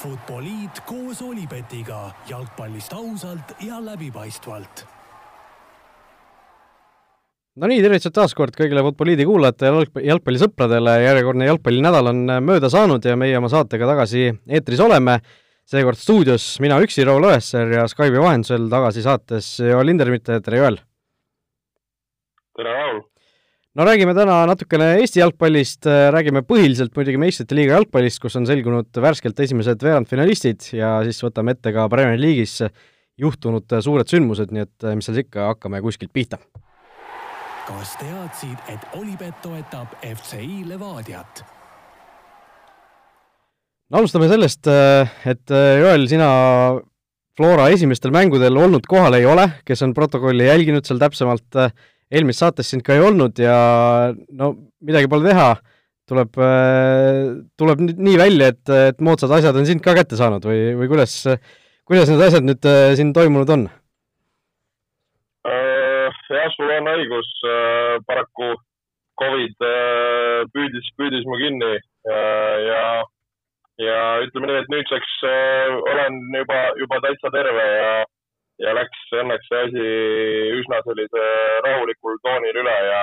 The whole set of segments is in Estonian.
Futboliit koos Olipetiga jalgpallist ausalt ja läbipaistvalt. no nii, tervitused taas kord kõigile Futboliidi kuulajatele ja jalgpallisõpradele, järjekordne jalgpallinädal on mööda saanud ja meie oma saatega tagasi eetris oleme. seekord stuudios mina üksi, Raul Õessar ja Skype'i vahendusel tagasi saates Joel Lindermitte, tere Joel! tere, Raul! No räägime täna natukene Eesti jalgpallist, räägime põhiliselt muidugi meistrite liiga jalgpallist, kus on selgunud värskelt esimesed veerandfinalistid ja siis võtame ette ka Premier League'is juhtunud suured sündmused, nii et mis seal ikka, hakkame kuskilt pihta. kas teadsid, et Olipet toetab FCI Levadiat? no alustame sellest, et Joel, sina Flora esimestel mängudel olnud kohal ei ole, kes on protokolli jälginud seal täpsemalt, eelmises saates sind ka ei olnud ja no midagi pole teha, tuleb, tuleb nüüd nii välja, et, et moodsad asjad on sind ka kätte saanud või, või kuidas, kuidas need asjad nüüd siin toimunud on? jah, sul on õigus, paraku Covid püüdis, püüdis mu kinni ja, ja ütleme nii, et nüüdseks olen juba, juba täitsa terve ja ja läks õnneks see asi üsna sellise rahulikul toonil üle ja,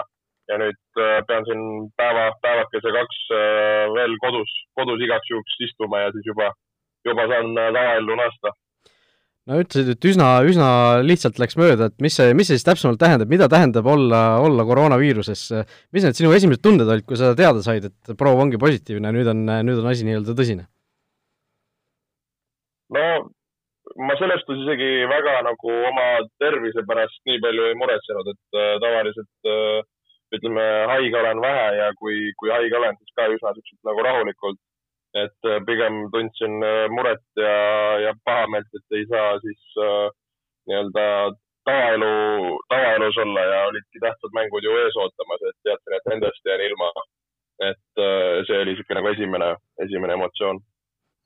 ja nüüd pean siin päeva, päevakese kaks veel kodus, kodus igaks juhuks istuma ja siis juba, juba saan tavaellu naasta. no ütlesid, et üsna, üsna lihtsalt läks mööda, et mis see, mis see siis täpsemalt tähendab, mida tähendab olla, olla koroonaviiruses, mis need sinu esimesed tunded olid, kui sa teada said, et proov ongi positiivne, nüüd on, nüüd on asi nii-öelda tõsine? no ma selles suhtes isegi väga nagu oma tervise pärast nii palju ei muretsenud, et äh, tavaliselt äh, ütleme, haige olen vähe ja kui, kui haige olen, siis ka üsna siukselt nagu rahulikult. et äh, pigem tundsin äh, muret ja, ja pahameelt, et ei saa siis äh, nii-öelda tavaelu, tavaelus olla ja olidki tähtsad mängud ju ees ootamas, et teadsin, et nendest jään ilma. et äh, see oli niisugune nagu esimene, esimene emotsioon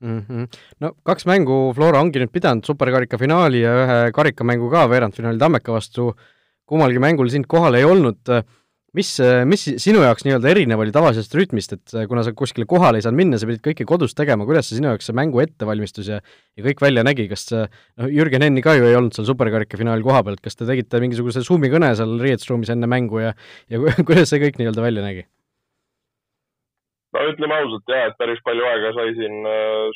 mm. -hmm. no kaks mängu Flora ongi nüüd pidanud, superkarika finaali ja ühe karikamängu ka veerandfinaali Tammeka vastu, kummalgi mängul sind kohal ei olnud, mis, mis sinu jaoks nii-öelda erinev oli tavalisest rütmist, et kuna sa kuskile kohale ei saanud minna, sa pidid kõike kodus tegema, kuidas see sinu jaoks see mängu ettevalmistus ja ja kõik välja nägi, kas noh, Jürgen Enni ka ju ei olnud seal superkarika finaali koha pealt, kas te tegite mingisuguse Zoomi kõne seal riietusruumis enne mängu ja ja kuidas see kõik nii-öelda välja nägi? No ütleme ausalt jah, et päris palju aega sai siin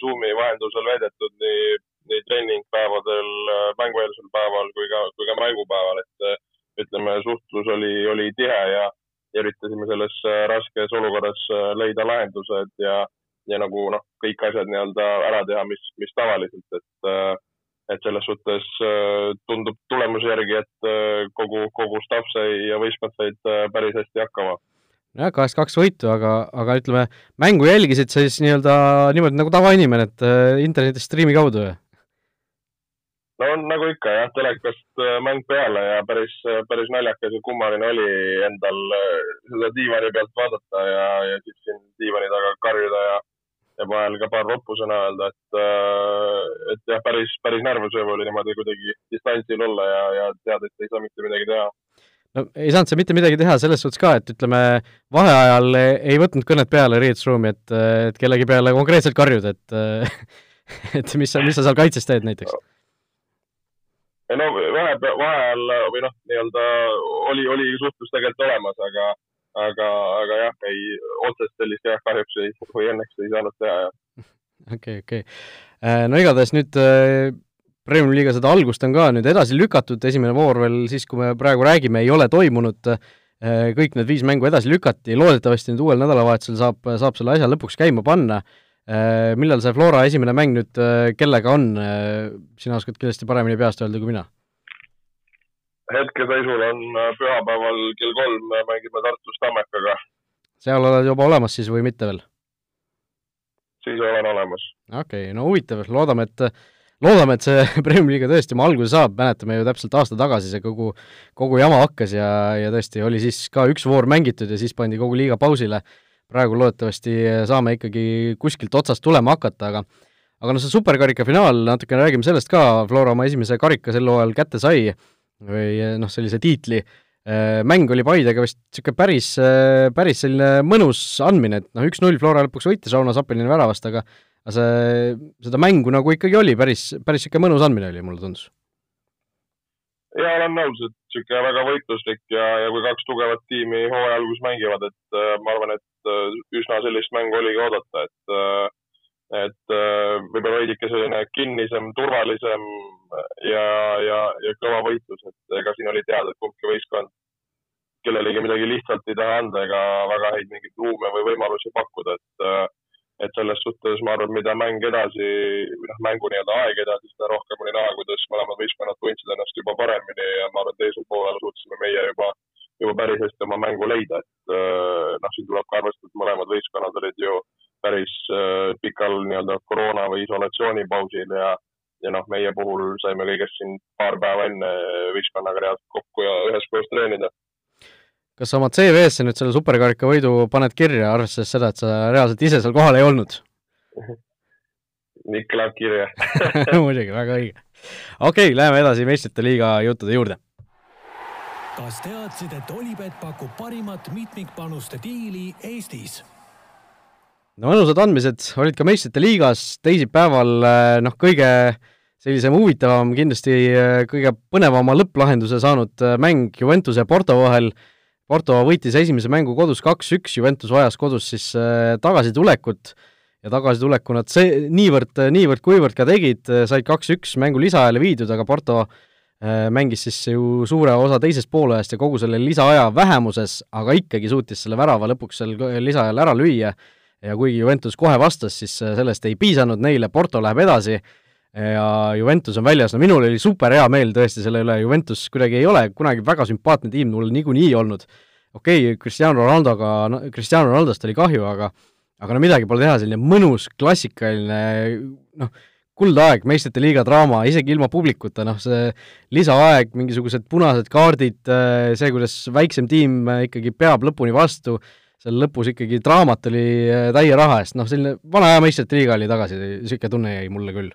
Zoomi vahendusel veedetud nii, nii treeningpäevadel, mängueelsel päeval kui ka, kui ka mängupäeval, et ütleme, suhtlus oli, oli tihe ja, ja üritasime selles raskes olukorras leida lahendused ja, ja nagu noh, kõik asjad nii-öelda ära teha, mis, mis tavaliselt, et et selles suhtes tundub tulemuse järgi, et kogu, kogu staff sai ja võistkond said päris hästi hakkama jah, kahest kaks võitu, aga, aga ütleme, mängu jälgisid sa siis nii-öelda niimoodi nagu tavainimene, et äh, interneti striimi kaudu või? no nagu ikka jah, telekast äh, mäng peale ja päris, päris naljakas ja kummaline oli endal äh, seda diivani pealt vaadata ja, ja siis siin diivani taga karjuda ja, ja vahel ka paar roppusõna öelda, et, et jah, päris, päris närvesööv oli niimoodi kuidagi distantsil olla ja, ja teada, et ei saa mitte midagi teha no ei saanud sa mitte midagi teha selles suhtes ka, et ütleme, vaheajal ei võtnud kõnet peale riietusruumi, et, et kellegi peale konkreetselt karjud, et et mis sa, mis sa seal kaitses teed näiteks? no vahe, vaheajal või noh, nii-öelda oli, oli suhtlus tegelikult olemas, aga, aga, aga jah, ei, otsest sellist jah, kahjuks ei, või õnneks ei saanud teha, jah. okei, okei. no igatahes nüüd Premiumi liiga seda algust on ka nüüd edasi lükatud, esimene voor veel siis, kui me praegu räägime, ei ole toimunud, kõik need viis mängu edasi lükati, loodetavasti nüüd uuel nädalavahetusel saab, saab selle asja lõpuks käima panna. Millal see Flora esimene mäng nüüd kellega on, sina oskad kindlasti paremini peast öelda kui mina? hetkeseisul on pühapäeval kell kolm, mängime Tartus Tammekaga. seal oled juba olemas siis või mitte veel? siis olen olemas. okei okay,, no huvitav, loodame, et loodame, et see Premiumi liiga tõesti oma alguse saab, mäletame ju täpselt aasta tagasi see kogu, kogu jama hakkas ja, ja tõesti oli siis ka üks voor mängitud ja siis pandi kogu liiga pausile. praegu loodetavasti saame ikkagi kuskilt otsast tulema hakata, aga aga noh, see superkarika finaal, natukene räägime sellest ka, Flora oma esimese karika sel hooajal kätte sai või noh, sellise tiitli, mäng oli Paidega vist niisugune päris, päris selline mõnus andmine, et noh, üks-null Flora lõpuks võitis Rauno Sappelini väravast, aga aga see, seda mängu nagu ikkagi oli päris, päris niisugune mõnus andmine oli, mulle tundus. ja olen nõus, et niisugune väga võitluslik ja, ja kui kaks tugevat tiimi hooaja alguses mängivad, et äh, ma arvan, et äh, üsna sellist mängu oligi oodata, et äh, et võib-olla veidike selline kinnisem, turvalisem ja, ja, ja kõva võitlus, et ega siin oli teada, et kumbki võistkond kellelegi midagi lihtsalt ei taha anda ega väga häid mingeid ruume või võimalusi pakkuda, et et selles suhtes ma arvan, mida mäng edasi, noh, mängu nii-öelda aeg edasi, seda rohkem oli näha, kuidas mõlemad võistkonnad tundsid ennast juba paremini ja ma arvan, teisel poolel suutsime meie juba, juba päris hästi oma mängu leida, et äh, noh, siin tuleb ka arvestada, et mõlemad võistkonnad olid ju päris äh, pikal nii-öelda koroona või isolatsioonipausil ja ja noh, meie puhul saime kõigest siin paar päeva enne võistkonnaga reaalselt kokku ja üheskoos treenida kas sa oma CV-sse nüüd selle superkarika võidu paned kirja, arvestades seda, et sa reaalselt ise seal kohal ei olnud? ikka läheb kirja muidugi, väga õige. okei okay,, läheme edasi meistrite liiga juttude juurde. kas teadsid, et Olipet pakub parimat mitmikpanuste diili Eestis? no mõnusad andmised olid ka meistrite liigas, teisipäeval eh, noh, kõige sellisem huvitavam, kindlasti eh, kõige põnevama lõpplahenduse saanud eh, mäng Juventuse ja Porto vahel Porto võitis esimese mängu kodus kaks-üks, Juventus vajas kodus siis äh, tagasitulekut ja tagasituleku nad see, niivõrd, niivõrd-kuivõrd ka tegid, äh, said kaks-üks mängu lisaajale viidud, aga Porto äh, mängis siis ju suure osa teisest poolajast ja kogu selle lisaaja vähemuses, aga ikkagi suutis selle värava lõpuks seal lisaajal ära lüüa. Ja kuigi Juventus kohe vastas, siis sellest ei piisanud neile, Porto läheb edasi ja Juventus on väljas, no minul oli super hea meel tõesti selle üle, Juventus kuidagi ei ole kunagi väga sümpaatne tiim mul niikuinii olnud. okei okay,, Cristiano Ronaldoga, no Cristiano Ronaldost oli kahju, aga aga no midagi pole teha, selline mõnus klassikaline noh, kuldaeg, meistrite liiga draama, isegi ilma publikuta, noh see lisaaeg, mingisugused punased kaardid, see, kuidas väiksem tiim ikkagi peab lõpuni vastu, seal lõpus ikkagi draamat oli täie raha eest, noh selline vana hea meistrite liiga oli tagasi, niisugune tunne jäi mulle küll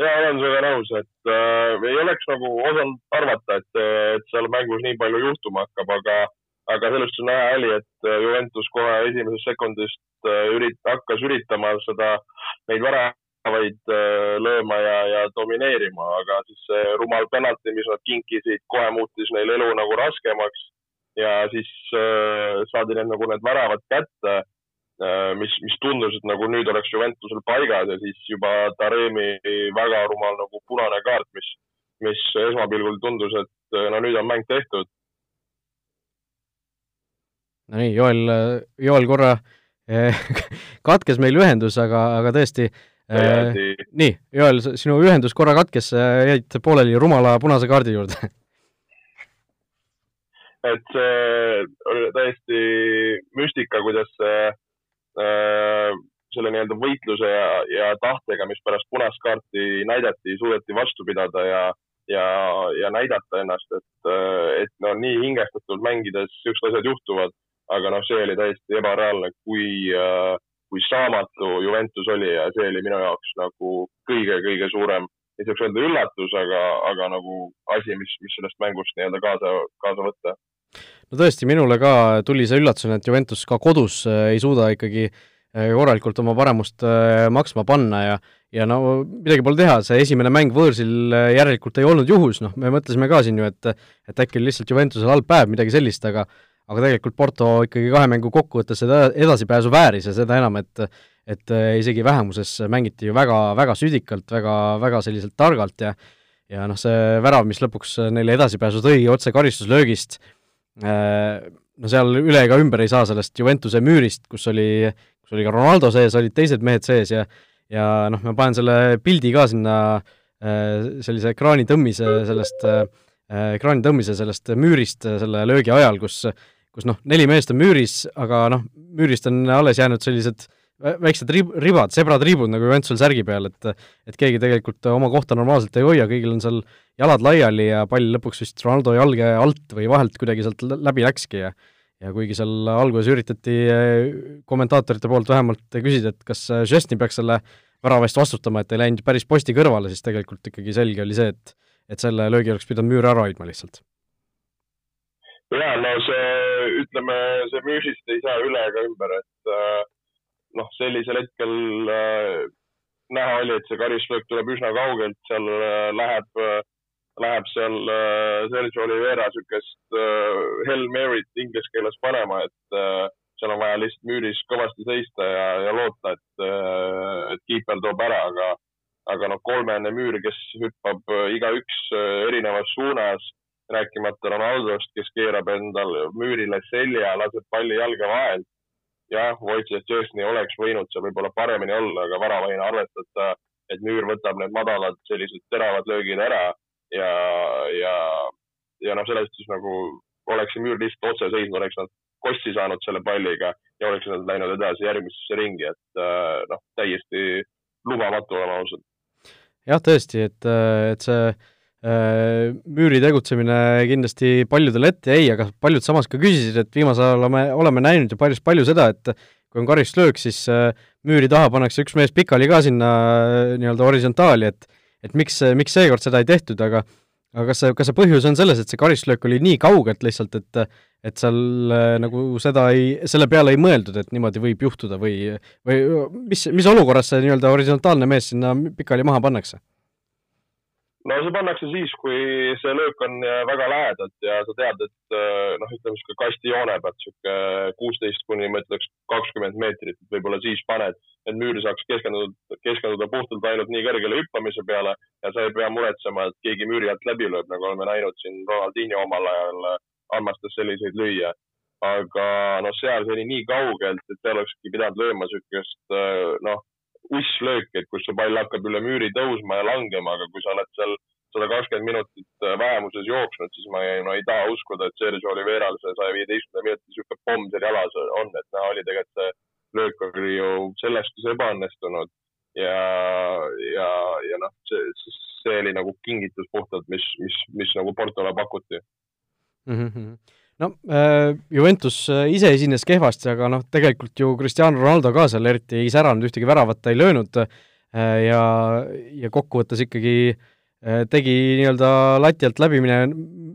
ja olen sinuga nõus, et äh, ei oleks nagu osanud arvata, et, et seal mängus nii palju juhtuma hakkab, aga, aga sellest on näha oli, et äh, Juventus kohe esimesest sekundist äh, ürit-, hakkas üritama seda, neid väravaid äh, lööma ja, ja domineerima, aga siis see rumal penalti, mis nad kinkisid, kohe muutis neil elu nagu raskemaks. Ja siis äh, saadi need nagu need väravad kätte. Äh, mis, mis tundus, et nagu nüüd oleks Juventusel paigas ja siis juba Taremi väga rumal nagu punane kaart, mis, mis esmapilgul tundus, et äh, no nüüd on mäng tehtud. Nonii, Joel, Joel korra eh, katkes meil ühendus, aga, aga tõesti eh, nii, Joel, sinu ühendus korra katkes, jäid pooleli rumala punase kaardi juurde et see oli täiesti müstika, kuidas see Äh, selle nii-öelda võitluse ja, ja tahtega, mis pärast punast kaarti näidati, suudeti vastu pidada ja, ja, ja näidata ennast, et, et no nii hingestatult mängides siuksed asjad juhtuvad, aga noh, see oli täiesti ebareaalne, kui, kui saamatu Juventus oli ja see oli minu jaoks nagu kõige-kõige suurem, ei saaks öelda üllatus, aga, aga nagu asi, mis, mis sellest mängust nii-öelda kaasa, kaasa võtta no tõesti, minule ka tuli see üllatusena, et Juventus ka kodus äh, ei suuda ikkagi äh, korralikult oma paremust äh, maksma panna ja ja no midagi pole teha, see esimene mäng võõrsil järelikult ei olnud juhus, noh, me mõtlesime ka siin ju, et et äkki oli lihtsalt Juventusel halb päev, midagi sellist, aga aga tegelikult Porto ikkagi kahe mängu kokkuvõttes seda edasipääsu vääris ja seda enam, et et isegi vähemuses mängiti ju väga, väga südikalt, väga, väga selliselt targalt ja ja noh, see värav, mis lõpuks neile edasipääsu tõi otse karistuslöögist, no seal üle ega ümber ei saa sellest Juventuse müürist, kus oli, kus oli ka Ronaldo sees, olid teised mehed sees ja ja noh, ma panen selle pildi ka sinna äh, sellise ekraanitõmmise sellest, äh, ekraanitõmmise sellest müürist selle löögi ajal, kus kus noh, neli meest on müüris, aga noh, müürist on alles jäänud sellised väiksed rib-, ribad, sebratriibud nagu Juventusel särgi peal, et et keegi tegelikult oma kohta normaalselt ei hoia, kõigil on seal jalad laiali ja pall lõpuks vist Ronaldo jalge alt või vahelt kuidagi sealt läbi läkski ja ja kuigi seal alguses üritati eh, kommentaatorite poolt vähemalt küsida, et kas Žestni peaks selle värava eest vastutama, et ei läinud päris posti kõrvale, siis tegelikult ikkagi selge oli see, et et selle löögi oleks pidanud müür ära hoidma lihtsalt. jaa, no see, ütleme, see müüsist ei saa üle ega ümber, et äh, noh, sellisel hetkel äh, näha oli, et see karistuslöök tuleb üsna kaugelt, seal äh, läheb, äh, läheb seal Sergio Olivera niisugust Hell Mary't inglise keeles panema, et seal on vaja lihtsalt müüris kõvasti seista ja, ja loota, et, et kiiper toob ära, aga, aga noh, kolmene müür, kes hüppab igaüks erinevas suunas, rääkimata Ronaldost, kes keerab endal müürile selja, laseb palli jalge vahelt jah, Wojciech Szczesny oleks võinud seal võib-olla paremini olla, aga väravahina arvestada, et müür võtab need madalad sellised teravad löögid ära ja, ja, ja noh, selles suhtes nagu oleks see müür lihtsalt otse seisnud, oleks nad kossi saanud selle palliga ja oleks nad läinud edasi järgmisesse ringi, et äh, noh, täiesti lubamatu, oleme ausad. jah, tõesti, et, et see Äh, müüri tegutsemine kindlasti paljudele ette jäi, aga paljud samas ka küsisid, et viimasel ajal oleme, oleme näinud ju päris palju seda, et kui on karistuslöök, siis äh, müüri taha pannakse üks mees pikali ka sinna äh, nii-öelda horisontaali, et et miks, miks seekord seda ei tehtud, aga aga kas see, kas see põhjus on selles, et see karistuslöök oli nii kaugelt lihtsalt, et et seal nagu seda ei, selle peale ei mõeldud, et niimoodi võib juhtuda või või mis, mis olukorras see nii-öelda horisontaalne mees sinna pikali maha pannakse? No see pannakse siis, kui see löök on äh, väga lähedalt ja sa tead, et äh, noh, ütleme sihuke kastijoone pealt sihuke kuusteist kuni ma ütleks kakskümmend meetrit, võib-olla siis paned, et müür saaks keskenduda, keskenduda puhtalt ainult nii kõrgele hüppamise peale ja sa ei pea muretsema, et keegi müüri alt läbi lööb, nagu oleme näinud siin Ronaldinho omal ajal äh, armastas selliseid lüüa. aga noh, seal see oli nii kaugelt, et seal olekski pidanud lööma siukest noh usslöök, et kus see pall hakkab üle müüri tõusma ja langema, aga kui sa oled seal sada kakskümmend minutit äh, vähemuses jooksnud, siis ma ei, no ei taha uskuda, et Sergio Oliveral see saja viieteistkümne minuti niisugune pomm seal jalas on, et näha oli tegelikult see löök oli ju selles suhtes ebaõnnestunud ja, ja, ja noh, see, see oli nagu kingitus puhtalt, mis, mis, mis nagu Portole pakuti mm. -hmm no äh, Juventus äh, ise esines kehvasti, aga noh, tegelikult ju Cristiano Ronaldo ka seal eriti ei säranud, ühtegi väravat ta ei löönud äh, ja, ja kokkuvõttes ikkagi tegi nii-öelda lati alt läbi mine,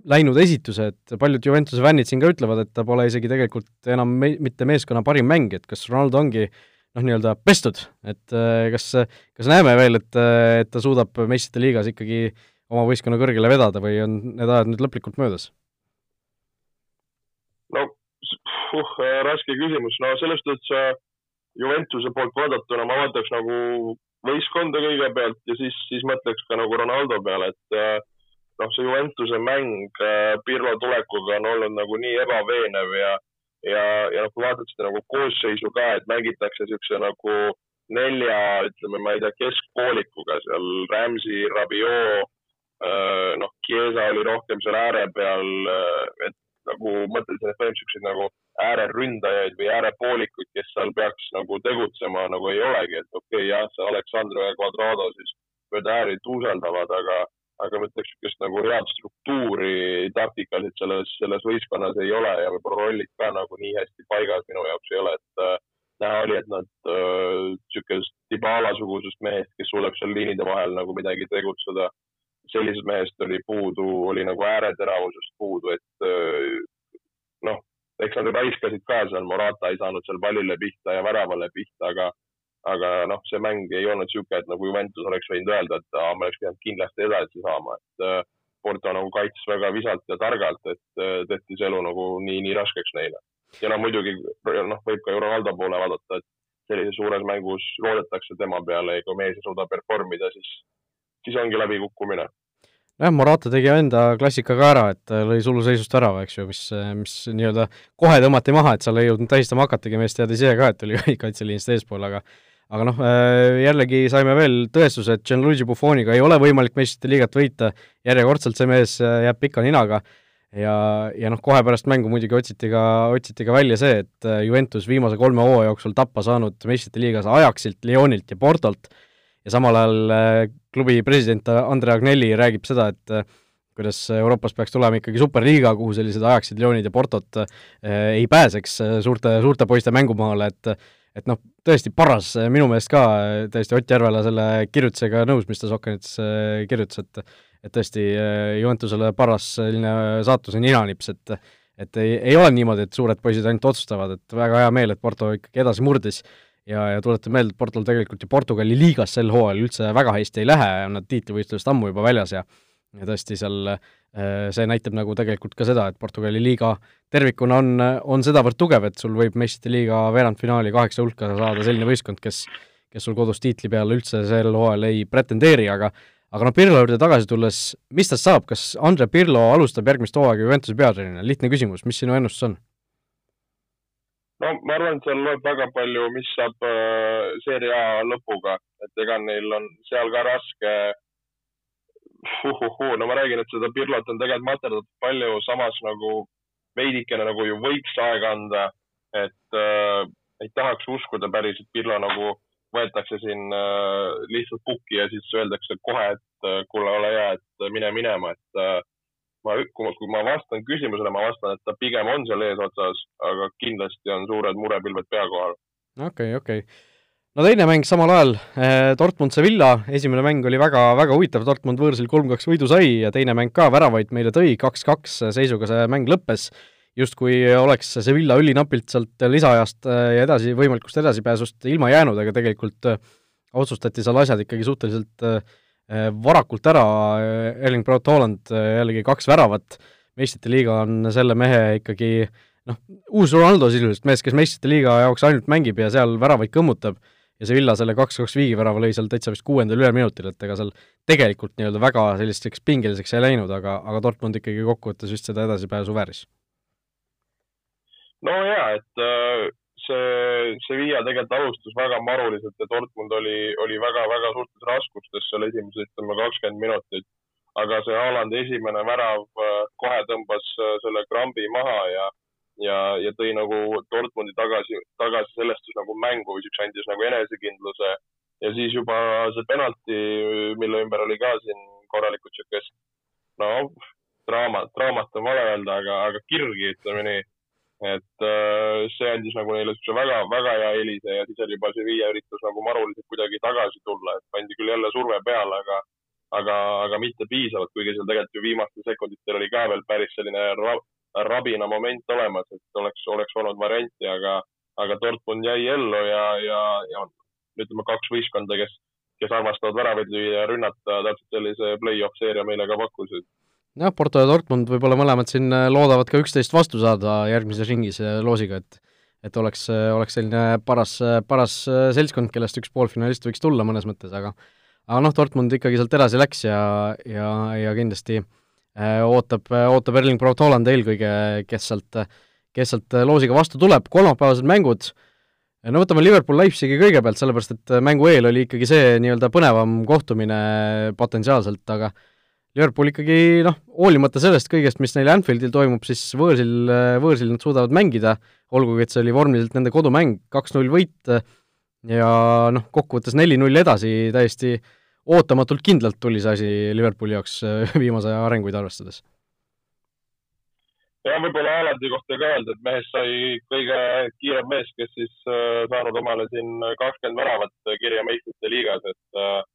läinud esituse, et paljud Juventuse fännid siin ka ütlevad, et ta pole isegi tegelikult enam me-, mitte meeskonna parim mäng, et kas Ronaldo ongi noh, nii-öelda pestud, et kas, kas näeme veel, et, et ta suudab meistrite liigas ikkagi oma võistkonna kõrgele vedada või on need ajad nüüd lõplikult möödas? No uh, raske küsimus, no selles suhtes äh, Juventuse poolt vaadatuna ma vaataks nagu võistkonda kõigepealt ja siis, siis mõtleks ka nagu Ronaldo peale, et äh, noh, see Juventuse mäng äh, Pirlo tulekuga on olnud nagu nii ebaveenev ja, ja, ja noh, kui vaatad seda nagu koosseisu ka, et mängitakse niisuguse nagu nelja, ütleme, ma ei tea, keskpoolikuga seal Ramsey, Rabiot, noh, Chiesa oli rohkem seal ääre peal, et nagu mõtlesin, et põhimõtteliselt siukseid nagu ääreründajaid või äärepoolikuid, kes seal peaks nagu tegutsema, nagu ei olegi, et okei okay,, jah, see Aleksandro ja Quadrado siis mööda ääri tuuseldavad, aga, aga ma ütleks, niisugust nagu head struktuuri taktikaliselt selles, selles võistkonnas ei ole ja võib-olla rollid ka nagu nii hästi paigas minu jaoks ei ole, et äh, näha oli, et nad niisugust äh, Dybala sugusest mehest, kes suudab seal liinide vahel nagu midagi tegutseda sellisest mehest oli puudu, oli nagu ääreteravusest puudu, et noh, eks nad raiskasid ka seal, Morata ei saanud seal pallile pihta ja väravale pihta, aga aga noh, see mäng ei olnud niisugune, et nagu Juventus oleks võinud öelda, et aa, me oleks pidanud kindlasti edasi saama, et Porto nagu kaitses väga visalt ja targalt, et tehti see elu nagu nii, nii raskeks neile. ja no muidugi noh, võib ka ju Ronaldo poole vaadata, et sellises suures mängus loodetakse tema peale ja kui mees ei suuda perform ida, siis siis ongi läbikukkumine. jah, Morata tegi enda klassika ka ära, et lõi suluseisust ära, eks ju, mis, mis nii-öelda kohe tõmmati maha, et seal ei jõudnud tähistama hakatagi, mees teadis ise ka, et oli kaitseliinist eespool, aga aga noh, äh, jällegi saime veel tõestuse, et Gianluigi Buffoniga ei ole võimalik meistrite liigat võita, järjekordselt see mees äh, jääb pika ninaga ja, ja noh, kohe pärast mängu muidugi otsiti ka, otsiti ka välja see, et äh, Juventus viimase kolme hooaja jooksul tappa saanud meistrite liigas Ajaxilt, Lyonilt ja Portolt ja samal ajal klubi president Andre Agnelli räägib seda, et äh, kuidas Euroopas peaks tulema ikkagi superliiga, kuhu sellised Ajaxid, Lyonid ja Portot äh, ei pääseks suurte, suurte poiste mängumaale, et et noh, tõesti paras minu meelest ka täiesti Ott Järvela selle kirjutisega nõus, mis ta Sokkanites kirjutas, et et tõesti Juventusele paras selline saatuse ninanips, et et ei, ei ole niimoodi, et suured poisid ainult otsustavad, et väga hea meel, et Porto ikkagi edasi murdis ja, ja tuletan meelde, et Portal tegelikult ju Portugali liigas sel hooajal üldse väga hästi ei lähe, nad tiitlivõistlusest ammu juba väljas ja ja tõesti seal äh, see näitab nagu tegelikult ka seda, et Portugali liiga tervikuna on, on sedavõrd tugev, et sul võib meistrite liiga veerandfinaali kaheksa hulka saada selline võistkond, kes kes sul kodus tiitli peale üldse sel hooajal ei pretendeeri, aga aga noh, Pirlo juurde tagasi tulles, mis tast saab, kas Andre Pirlo alustab järgmist hooaega Juventuse peatreenerina, lihtne küsimus, mis sinu ennustus on? No ma arvan, et seal loeb väga palju, mis saab äh, seeria lõpuga, et ega neil on seal ka raske. Uh,. no ma räägin, et seda Pirlot on tegelikult materdatud palju, samas nagu veidikene nagu ju võiks aega anda, et äh, ei tahaks uskuda päris, et Pirlo nagu võetakse siin äh, lihtsalt pukki ja siis öeldakse kohe, et äh, kuule, ole hea, et mine minema, et äh, ma, kui ma, vastan küsimusele, ma vastan, et ta pigem on seal eesotsas, aga kindlasti on suured murepilved pea kohal. okei okay,, okei okay. no teine mäng samal ajal, eh, Dortmund Sevilla, esimene mäng oli väga, väga huvitav, Dortmund võõrsil kolm-kaks võidu sai ja teine mäng ka väravaid meile tõi, kaks-kaks seisuga see mäng lõppes, justkui oleks Sevilla ülinapilt sealt lisaajast eh, ja edasi, võimalikust edasipääsust ilma jäänud, aga tegelikult eh, otsustati seal asjad ikkagi suhteliselt Äh, varakult ära, äh, Erling Braut Haaland äh, jällegi kaks väravat, meistrite liiga on selle mehe ikkagi noh, uus Ronaldo sisuliselt, mees, kes meistrite liiga jaoks ainult mängib ja seal väravaid kõmmutab, ja Sevilla selle kaks-kaks viigivärava lõi seal täitsa vist kuuendal üleminutil, et ega seal tegelikult nii-öelda väga selliseks pingeliseks ei läinud, aga, aga Dortmund ikkagi kokkuvõttes vist seda edasipääsu vääris. no jaa, et see Sevilla tegelikult alustas väga maruliselt ja Dortmund oli, oli väga-väga suurtes raskustes seal esimesed, ütleme, kakskümmend minutit. aga see Haalandi esimene värav äh, kohe tõmbas äh, selle krambi maha ja, ja, ja tõi nagu Dortmundi tagasi, tagasi sellest nagu mängu siukse andis nagu enesekindluse. ja siis juba see penalti, mille ümber oli ka siin korralikult siukest, no draamat, draamat on vale öelda, aga, aga kirgi, ütleme nii et äh, see andis nagu neile siukse väga, väga hea eelise ja siis oli juba viie üritus nagu maruliselt kuidagi tagasi tulla, et pandi küll jälle surve peale, aga, aga, aga mitte piisavalt, kuigi seal tegelikult ju viimastel sekunditel oli ka veel päris selline rab, rabina moment olemas, et oleks, oleks olnud varianti, aga, aga Dortmund jäi ellu ja, ja, ja ütleme, kaks võistkonda, kes, kes armastavad väravaid lüüa ja rünnata, täpselt sellise play-off seeria meile ka pakkusid jah, Porto ja Dortmund võib-olla mõlemad siin äh, loodavad ka üksteist vastu saada järgmises ringis äh, loosiga, et et oleks, äh, oleks selline paras, paras seltskond, kellest üks poolfinalist võiks tulla mõnes mõttes, aga aga noh, Dortmund ikkagi sealt edasi läks ja, ja, ja kindlasti ootab, ootab Erling Braut Haaland eelkõige, kes sealt, kes sealt loosiga vastu tuleb, kolmapäevased mängud, no võtame Liverpool-Leipzigi kõigepealt, sellepärast et mängu eel oli ikkagi see nii-öelda põnevam kohtumine potentsiaalselt, aga Liverpool ikkagi noh, hoolimata sellest kõigest, mis neil Anfieldil toimub, siis võõrsil, võõrsil nad suudavad mängida, olgugi et see oli vormiliselt nende kodumäng, kaks-null võit ja noh, kokkuvõttes neli-null edasi täiesti ootamatult kindlalt tuli see asi Liverpooli jaoks viimase aja arenguid arvestades. jah, võib-olla Alandi kohta ka öelda, et mehest sai kõige kiirem mees, kes siis äh, saanud omale siin kakskümmend väravat kirja meistrite liigas, et äh,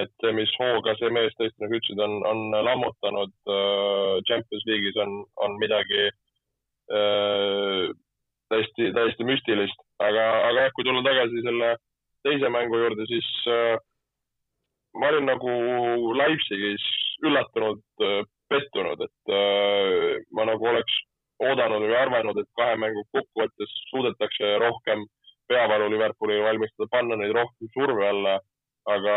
et mis hooga see mees tõesti, nagu ütlesid, on, on lammutanud äh, Champions League'is, on, on midagi äh, täiesti, täiesti müstilist. aga, aga jah, kui tulla tagasi selle teise mängu juurde, siis äh, ma olin nagu Leipzigis üllatunud äh,, pettunud, et äh, ma nagu oleks oodanud või arvanud, et kahe mängu kokkuvõttes suudetakse rohkem peavalu Liverpoolile valmistada, panna neid rohkem surve alla, aga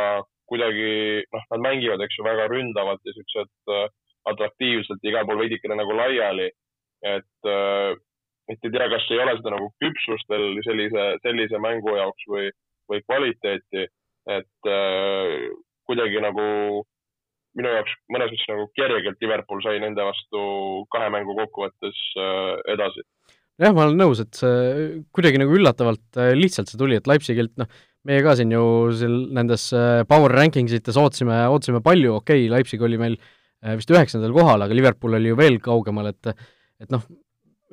kuidagi noh, nad mängivad, eks ju, väga ründavalt ja siuksed äh, atraktiivselt igal pool veidikene nagu laiali. et äh,, et ei tea, kas ei ole seda nagu küpsust veel sellise, sellise mängu jaoks või, või kvaliteeti, et äh, kuidagi nagu minu jaoks mõnes mõttes nagu kergelt Liverpool sai nende vastu kahe mängu kokkuvõttes edasi. jah, ma olen nõus, et see kuidagi nagu üllatavalt lihtsalt see tuli, et Leipzigilt noh, meie ka siin ju seal nendes äh, power ranking ites ootasime, ootasime palju, okei okay,, Leipzig oli meil äh, vist üheksandal kohal, aga Liverpool oli ju veel kaugemal, et et noh,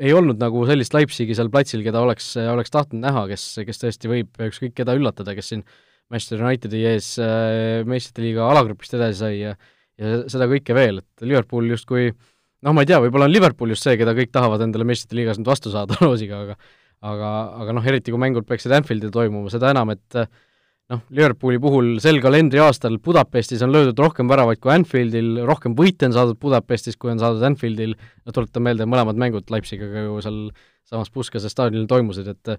ei olnud nagu sellist Leipzigi seal platsil, keda oleks, oleks tahtnud näha, kes, kes tõesti võib ükskõik keda üllatada, kes siin Manchester Unitedi ees äh, meistrite liiga alagrupist edasi sai ja ja seda kõike veel, et Liverpool justkui noh, ma ei tea, võib-olla on Liverpool just see, keda kõik tahavad endale meistrite liigas nüüd vastu saada loosiga, aga aga, aga noh, eriti kui mängud peaksid Anfieldil toimuma, seda enam, et noh, Liverpooli puhul sel kalendriaastal Budapestis on löödud rohkem väravaid kui Anfieldil, rohkem võite on saadud Budapestis, kui on saadud Anfieldil, no tuletan meelde, mõlemad mängud Leipzigiga ju seal samas Puskase staadionil toimusid, et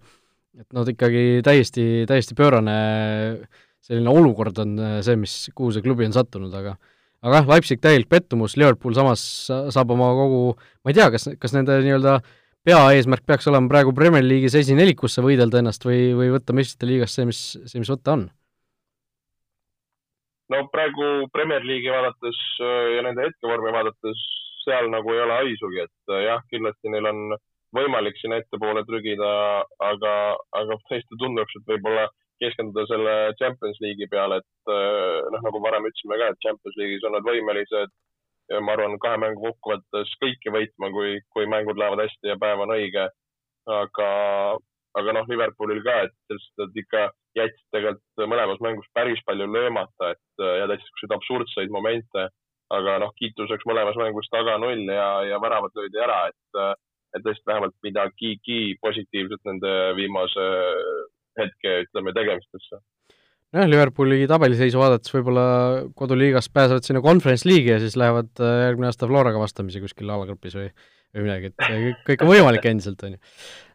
et noh, ikkagi täiesti, täiesti pöörane selline olukord on see, mis, kuhu see klubi on sattunud, aga aga jah, Leipzig täielik pettumus, Liverpool samas saab oma kogu, ma ei tea, kas, kas nende nii-öelda peaeesmärk peaks olema praegu Premier League'is esinelikusse võidelda ennast või, või võtta meistrite liigas see, mis, see, mis võtta on? no praegu Premier League'i vaadates ja nende hetkevormi vaadates seal nagu ei ole haisugi, et jah, kindlasti neil on võimalik sinna ettepoole trügida, aga, aga tõesti tunduks, et võib-olla keskenduda selle Champions League'i peale, et eh, noh, nagu varem ütlesime ka, et Champions League'is on nad võimelised ja ma arvan, kahe mängu kokkuvõttes kõiki võitma, kui, kui mängud lähevad hästi ja päev on õige. aga, aga noh, Liverpoolil ka, et sest nad ikka jätsid tegelikult mõlemas mängus päris palju löömata, et ja täitsa siukseid absurdseid momente. aga noh, kiituseks mõlemas mängus taga null ja, ja väravad löödi ära, et et tõesti vähemalt midagigi positiivset nende viimase hetke, ütleme, tegemistesse. Nojah, Liverpooli tabeliseisu vaadates võib-olla koduliigas pääsevad sinna Conference League'i ja siis lähevad äh, järgmine aasta Floraga vastamisi kuskil alagrupis või, või midagi, et kõik, kõik on võimalik endiselt, on ju.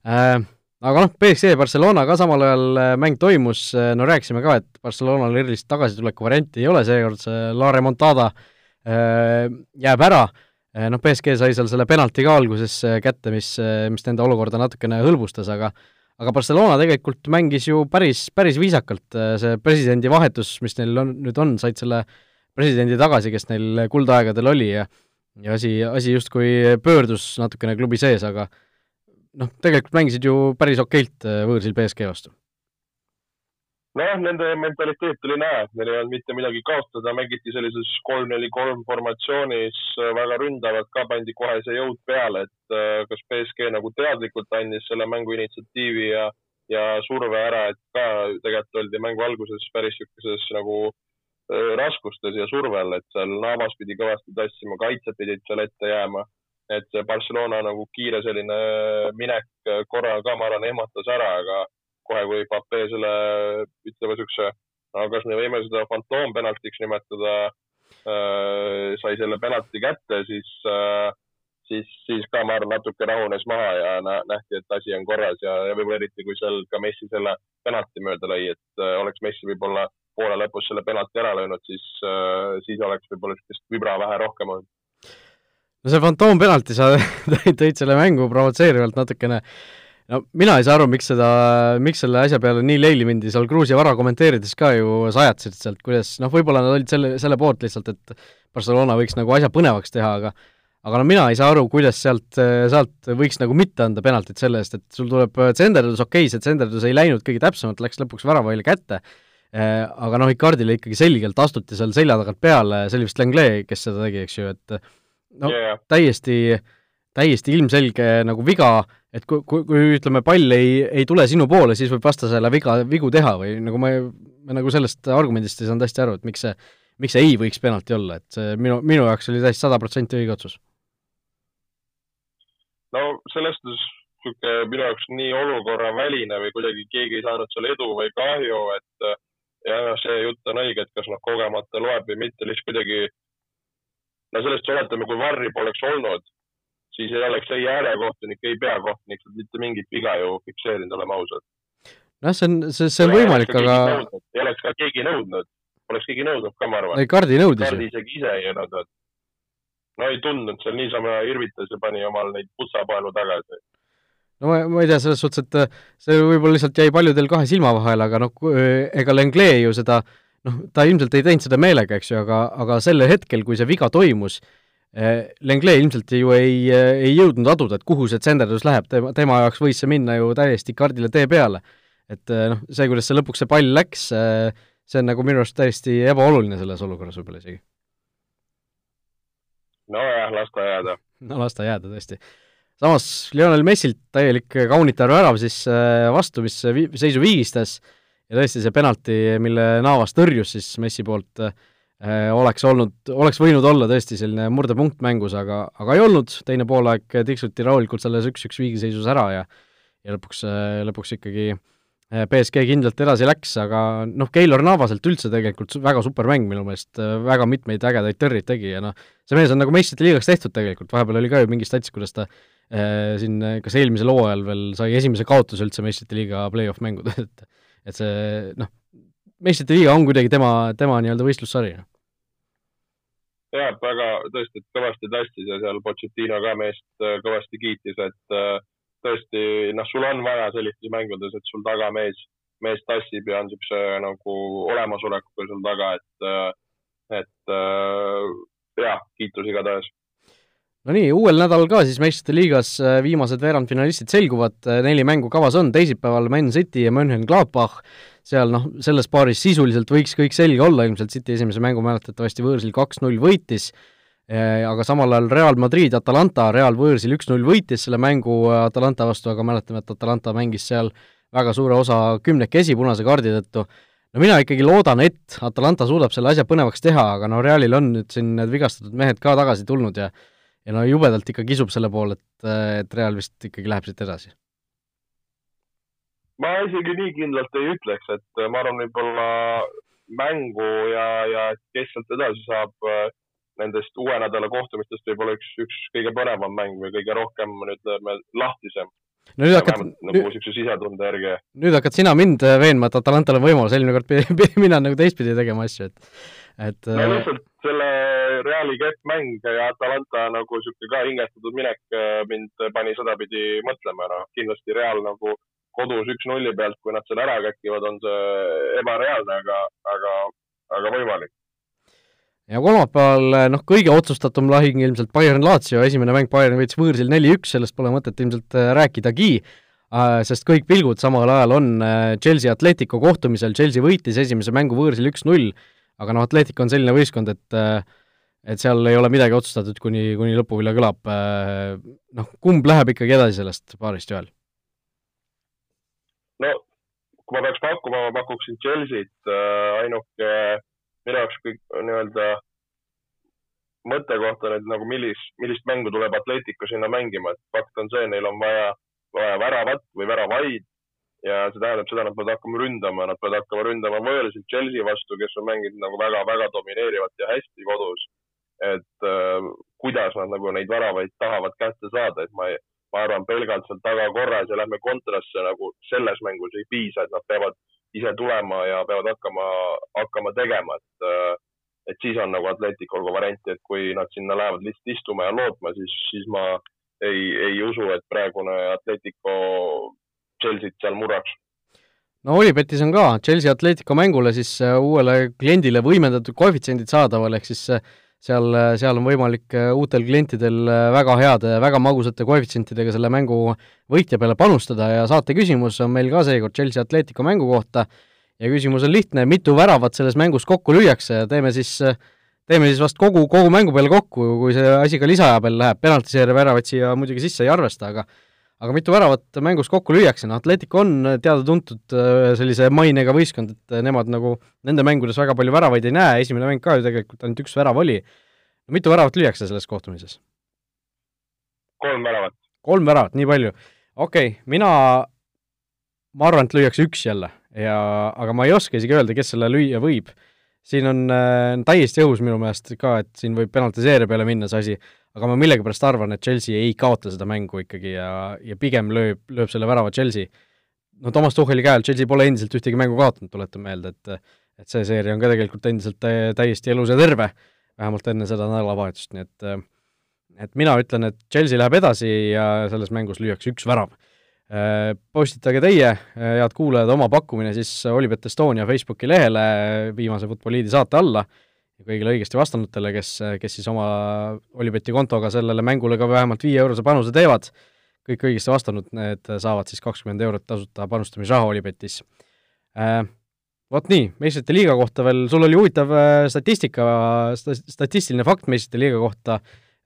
Äh, aga noh, BSC Barcelona ka samal ajal äh, mäng toimus, äh, no rääkisime ka, et Barcelonal erilist tagasituleku varianti ei ole, seekord see La Remontada äh, jääb ära. Noh, BSG sai seal selle penalti ka alguses kätte, mis, mis nende olukorda natukene hõlbustas, aga aga Barcelona tegelikult mängis ju päris, päris viisakalt, see presidendi vahetus, mis neil on, nüüd on, said selle presidendi tagasi, kes neil kuldaegadel oli ja ja asi, asi justkui pöördus natukene klubi sees, aga noh, tegelikult mängisid ju päris okeilt võõrsil BSG vastu nojah, nende mentaliteet oli näha, et neil ei olnud mitte midagi kaotada, mängiti sellises kolm-neli-kolm formatsioonis väga ründavalt ka, pandi kohe see jõud peale, et äh, kas BSG nagu teadlikult andis selle mängu initsiatiivi ja, ja surve ära, et ka tegelikult oldi mängu alguses päris niisuguses nagu äh, raskustes ja survel, et seal Navas pidi kõvasti tassima, kaitsjad pidid seal ette jääma. et see Barcelona nagu kiire selline minek korra ka, ma arvan, ehmatas ära, aga kohe, kui Pape selle, ütleme siukse, no kas me võime seda fantoompenaltiks nimetada äh,, sai selle penalti kätte, siis äh, siis, siis ka ma arvan, natuke rahunes maha ja nähti, et asi on korras ja, ja võib-olla eriti, kui seal ka Messi selle penalti mööda lõi, et äh, oleks Messi võib-olla poole lõpus selle penalti ära löönud, siis äh,, siis oleks võib-olla niisugust vibra vähe rohkem olnud. no see fantoompenalti, sa tõid selle mängu provotseerivalt natukene äh, no mina ei saa aru, miks seda, miks selle asja peale nii leili mindi, seal Gruusia vara kommenteerides ka ju sajatasid sealt, kuidas noh, võib-olla nad olid selle, selle poolt lihtsalt, et Barcelona võiks nagu asja põnevaks teha, aga aga no mina ei saa aru, kuidas sealt, sealt võiks nagu mitte anda penaltit selle eest, et sul tuleb tsenderdus, okei okay,, see tsenderdus ei läinud kõige täpsemalt, läks lõpuks väravahile kätte, aga noh, Icardile ikkagi selgelt astuti seal selja tagant peale, see oli vist Langlais, kes seda tegi, eks ju, et no yeah. täiesti, täiesti ilmselge nagu viga, et kui, kui, kui ütleme, pall ei, ei tule sinu poole, siis võib vastasele viga, vigu teha või nagu ma, ma nagu sellest argumendist ei saanud hästi aru, et miks see, miks see ei võiks penalti olla, et see minu, minu jaoks oli täiesti sada protsenti õige otsus. no selles suhtes niisugune minu jaoks nii olukorraväline või kuidagi keegi ei saanud seal edu või kahju, et ja noh, see jutt on õige, et kas noh, kogemata loeb või mitte, lihtsalt kuidagi no sellest oletame, kui varri poleks olnud siis ei oleks ei äärekohtunik, ei peakohtunik mitte mingit viga ju fikseerinud, oleme ausad. noh, see on, see, see on võimalik, aga. ei oleks ka keegi nõudnud, poleks keegi nõudnud ka, ma arvan. ei, Kardi nõudis ju. Kardi isegi ise ei nõudnud. no ei tundnud seal niisama irvitas ja pani omal neid putsapaelu tagasi no ma, ma ei tea, selles suhtes, et äh, see võib-olla lihtsalt jäi paljudel kahe silma vahele, aga noh, ega Lengle ju seda noh, ta ilmselt ei teinud seda meelega, eks ju, aga, aga sel hetkel, kui see viga toimus, Eh, Lengle ilmselt ju ei, eh, ei jõudnud aduda, et kuhu see tsenderdus läheb, tema, tema jaoks võis see minna ju täiesti kardile tee peale. et eh, noh, see, kuidas see lõpuks see pall läks, see on nagu minu arust täiesti ebaoluline selles olukorras võib-olla isegi. nojah, las ta jääda. no las ta jääda tõesti. samas Lionel Messilt täielik kaunitar värav siis vastu, mis vi-, seisu viigistas ja tõesti see penalti, mille Navas tõrjus siis Messi poolt Äh, oleks olnud, oleks võinud olla tõesti selline murdepunkt mängus, aga, aga ei olnud, teine poolaeg tiksuti rahulikult selles üks-üks viigiseisus ära ja ja lõpuks, lõpuks ikkagi BSG kindlalt edasi läks, aga noh, Keilor Navaselt üldse tegelikult väga super mäng minu meelest, väga mitmeid ägedaid tõrjeid tegi ja noh, see mees on nagu meistrite liigaks tehtud tegelikult, vahepeal oli ka ju mingi stats, kuidas ta äh, siin kas eelmisel hooajal veel sai esimese kaotuse üldse meistrite liiga play-off mängud et et see noh, meistrite liiga on kuidagi tema, tema nii-öelda võistlussari. jah, väga tõesti kõvasti tassis ja seal Pochettino ka meest äh, kõvasti kiitis, et äh, tõesti, noh, sul on vaja sellistes mängudes, et sul taga mees, mees tassib ja on niisuguse nagu olemasolekuga sul taga, et, et jah, kiitus igatahes. No nii, uuel nädalal ka siis meistrite liigas viimased veerandfinalistid selguvad, neli mängu kavas on, teisipäeval Man City ja Mönchengladbach, seal noh, selles paaris sisuliselt võiks kõik selge olla, ilmselt City esimese mängu mäletatavasti võõrsil kaks-null võitis. Eh, aga samal ajal Real Madrid, Atalanta, Real võõrsil üks-null võitis selle mängu Atalanta vastu, aga mäletame, et Atalanta mängis seal väga suure osa kümnekesi punase kaardi tõttu. no mina ikkagi loodan, et Atalanta suudab selle asja põnevaks teha, aga no Realil on nüüd siin need vigastatud mehed ka tagasi tulnud ja ja no jubedalt ikka kisub selle poole, et, et Real vist ikkagi läheb siit edasi. ma isegi nii kindlalt ei ütleks, et ma arvan, võib-olla mängu ja, ja kes sealt edasi saab äh, nendest uue nädala kohtumistest võib-olla üks, üks kõige põnevam mäng või kõige rohkem, ütleme, lahtisem. no nüüd hakkad nagu niisuguse sisetunde järgi. nüüd hakkad sina mind äh, veenma, et Atalantal on võimalus, eelmine kord pidin mina nagu teistpidi tegema asju, et, et no äh, lihtsalt selle Reali kettmäng ja Atalanta nagu niisugune ka hingestatud minek äh, mind pani sedapidi mõtlema, noh, kindlasti Real nagu kodus üks-nulli pealt, kui nad selle ära käkivad, on see ebareaalne, aga, aga, aga võimalik. Ja kolmapäeval noh, kõige otsustatum lahing ilmselt Bayern-Lazio, esimene mäng Bayern võitis võõrsil neli-üks, sellest pole mõtet ilmselt eh, rääkidagi, äh, sest kõik pilgud samal ajal on Chelsea Atletico kohtumisel, Chelsea võitis esimese mängu võõrsil üks-null, aga noh, Atletico on selline võistkond, et et seal ei ole midagi otsustatud, kuni, kuni lõpuvile kõlab, noh, kumb läheb ikkagi edasi sellest paarist ühel? no kui ma peaks pakkuma, ma pakuksin Chelsea't, ainuke minu jaoks kõik nii-öelda mõttekoht on, et nagu millist, millist mängu tuleb Atletico sinna mängima, et fakt on see, neil on vaja, vaja väravat või väravaid ja see tähendab seda, nad peavad hakkama ründama, nad peavad hakkama ründama võõrsil Chelsea vastu, kes on mänginud nagu väga-väga domineerivalt ja hästi kodus. et äh, kuidas nad nagu neid väravaid tahavad kätte saada, et ma, ma arvan, pelgalt seal taga korras ja lähme kontrasse nagu selles mängus ei piisa, et nad peavad ise tulema ja peavad hakkama, hakkama tegema, et, äh, et siis on nagu Atleticul ka varianti, et kui nad sinna lähevad lihtsalt istuma ja lootma, siis, siis ma ei, ei usu, et praegune Atletico Chelsea't seal murraks no Olipetis on ka Chelsea Atletico mängule siis äh, uuele kliendile võimendatud koefitsiendid saadaval, ehk siis äh, seal, seal on võimalik äh, uutel klientidel äh, väga heade, väga magusate koefitsientidega selle mängu võitja peale panustada ja saate küsimus on meil ka seekord Chelsea Atletico mängu kohta. Ja küsimus on lihtne, mitu väravat selles mängus kokku lüüakse ja teeme siis, teeme siis vast kogu, kogu mängu peale kokku, kui see asi ka lisaaja peale läheb, penaltiseeria väravaid siia muidugi sisse ei arvesta, aga aga mitu väravat mängus kokku lüüakse, noh Atletico on teada-tuntud äh, sellise mainega võistkond, et nemad nagu nende mängudes väga palju väravaid ei näe, esimene mäng ka ju tegelikult ainult üks värav oli. mitu väravat lüüakse selles kohtumises? kolm väravat. kolm väravat, nii palju? okei okay,, mina, ma arvan, et lüüakse üks jälle ja, aga ma ei oska isegi öelda, kes selle lüüa võib. siin on äh, täiesti õhus minu meelest ka, et siin võib penaltiseeria peale minna see asi aga ma millegipärast arvan, et Chelsea ei kaota seda mängu ikkagi ja, ja pigem lööb, lööb selle värava Chelsea. no Toomas Tuhheli käe all Chelsea pole endiselt ühtegi mängu kaotanud, tuletan meelde, et et see seeria on ka tegelikult endiselt täiesti elus ja terve, vähemalt enne seda nädalavahetust, nii et et mina ütlen, et Chelsea läheb edasi ja selles mängus lüüakse üks värav. Postitage teie, head kuulajad, oma pakkumine siis Olipet Estonia Facebooki lehele viimase Futboliidi saate alla ja kõigile õigesti vastanutele, kes, kes siis oma Olibeti kontoga sellele mängule ka vähemalt viie eurose panuse teevad, kõik õigesti vastanud, need saavad siis kakskümmend eurot tasuta panustamisraha Olipetis äh,. Vot nii, meistrite liiga kohta veel, sul oli huvitav äh, statistika, statistiline fakt meistrite liiga kohta,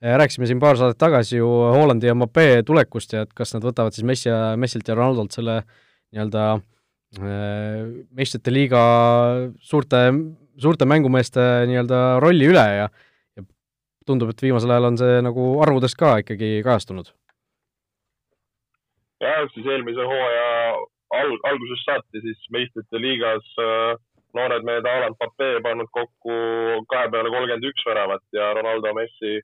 äh, rääkisime siin paar saadet tagasi ju Hollandi ja Mbappé tulekust ja et kas nad võtavad siis Messi ja, Messilt ja Ronaldolt selle nii-öelda äh, meistrite liiga suurte suurte mängumeeste nii-öelda rolli üle ja ja tundub, et viimasel ajal on see nagu arvudes ka ikkagi kajastunud. jah, siis eelmise hooaja al-, algusest saati siis meistrite liigas äh, noored mehed Alan Pape pannud kokku kahe peale kolmkümmend üks väravat ja Ronaldo Messi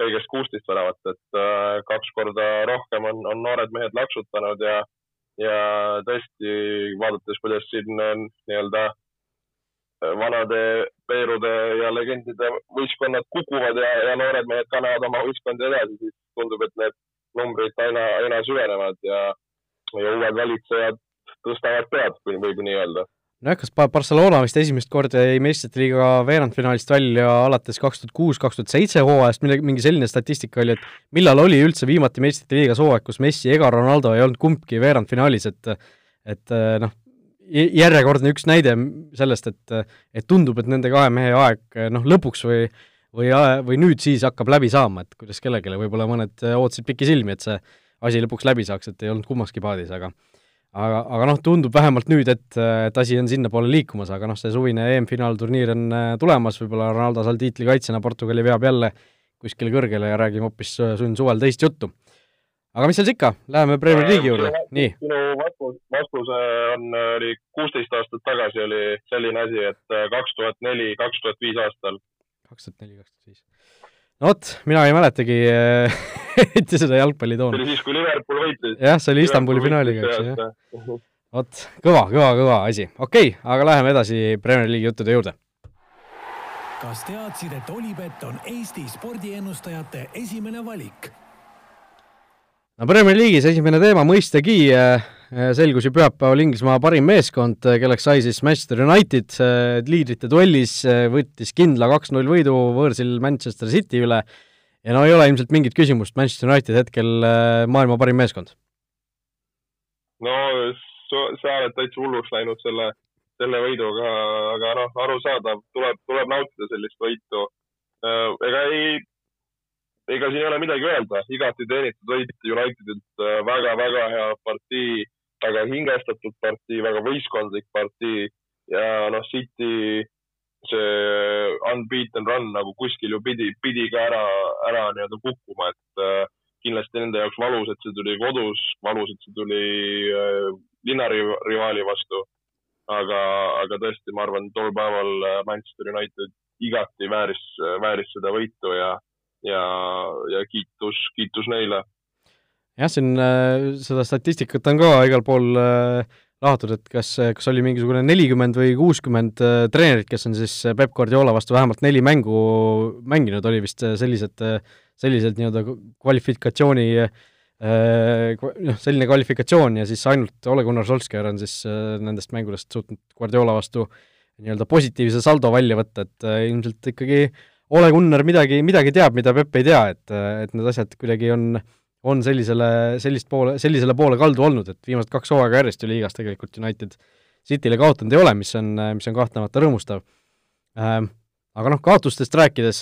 kõigest kuusteist väravat, et äh, kaks korda rohkem on, on noored mehed laksutanud ja, ja tõesti vaadates, kuidas siin nii-öelda vanade Peerude ja legendide võistkonnad kukuvad ja, ja noored mehed kannavad oma võistkondi edasi, siis tundub, et need numbrid aina, aina süvenevad ja, ja uued valitsejad tõstavad pead, võib nii öelda. Nojah, kas Barcelona vist esimest korda jäi meistrite liiga veerandfinaalist välja alates kaks tuhat kuus, kaks tuhat seitse hooajast, midagi, mingi selline statistika oli, et millal oli üldse viimati meistrite liigas hooaeg, kus Messi ega Ronaldo ei olnud kumbki veerandfinaalis, et et noh, järjekordne üks näide sellest, et et tundub, et nende kahe mehe aeg noh, lõpuks või või, või nüüd siis hakkab läbi saama, et kuidas kellelegi, võib-olla mõned ootasid pikisilmi, et see asi lõpuks läbi saaks, et ei olnud kummaski paadis, aga aga, aga noh, tundub vähemalt nüüd, et, et asi on sinnapoole liikumas, aga noh, see suvine EM-finaalturniir on äh, tulemas, võib-olla Ronaldo seal tiitlikaitsjana Portugali veab jälle kuskile kõrgele ja räägime hoopis suvel teist juttu. Aga mis seal ikka, läheme Premier League'i juurde, nii. minu vastus, vastus on, oli kuusteist aastat tagasi oli selline asi, et äh, kaks tuhat neli, kaks tuhat viis aastal. kaks tuhat neli, kaks tuhat viis no vot, mina ei mäletagi eriti seda jalgpallitooni. see oli siis, kui Liverpool võitis. jah, see oli Istanbuli finaaliga, eks ju, jah. vot, kõva, kõva, kõva asi. okei okay,, aga läheme edasi Premier League'i juttude juurde. kas teadsid, et Olipet on Eesti spordiennustajate esimene valik? No Premier League'is esimene teema mõistagi äh, Äh, selgus ju pühapäeval Inglismaa parim meeskond, äh, kelleks sai siis Manchester United, liidrite duellis võttis kindla kaks-null võidu võõrsil Manchester City üle ja no ei ole ilmselt mingit küsimust, Manchester United hetkel maailma parim meeskond. no sa oled täitsa hulluks läinud selle, selle võiduga, aga noh, arusaadav, tuleb, tuleb nautida sellist võitu. ega ei, ega siin ei ole midagi öelda, igati teenitud võit Unitedilt väga,, väga-väga hea partii väga hingestatud partii, väga võistkondlik partii ja noh, City see unbeaten run nagu kuskil ju pidi, pidi ka ära, ära nii-öelda kukkuma, et äh, kindlasti nende jaoks valus, et see tuli kodus, valus, et see tuli äh, linnarivaali vastu. aga, aga tõesti, ma arvan, tol päeval äh, Manchester United igati vääris, vääris seda võitu ja, ja, ja kiitus, kiitus neile. Jah, siin äh, seda statistikat on ka igal pool äh, lahatud, et kas, kas oli mingisugune nelikümmend või kuuskümmend äh, treenerit, kes on siis Peep Guardiola vastu vähemalt neli mängu mänginud, oli vist sellised, sellised nii-öelda kvalifikatsiooni noh, selline kvalifikatsioon ja siis ainult Ole Gunnar Solskjaer on siis nendest mängudest suutnud Guardiola vastu nii-öelda positiivse saldo välja võtta, et ilmselt ikkagi Ole Gunnar midagi, midagi teab, mida Peep ei tea, et, et need asjad kuidagi on on sellisele, sellist poole, sellisele poole kaldu olnud, et viimased kaks hooaega järjest ju liigas tegelikult United Cityle kaotanud ei ole, mis on, mis on kahtlemata rõõmustav ähm,. Aga noh, kaotustest rääkides,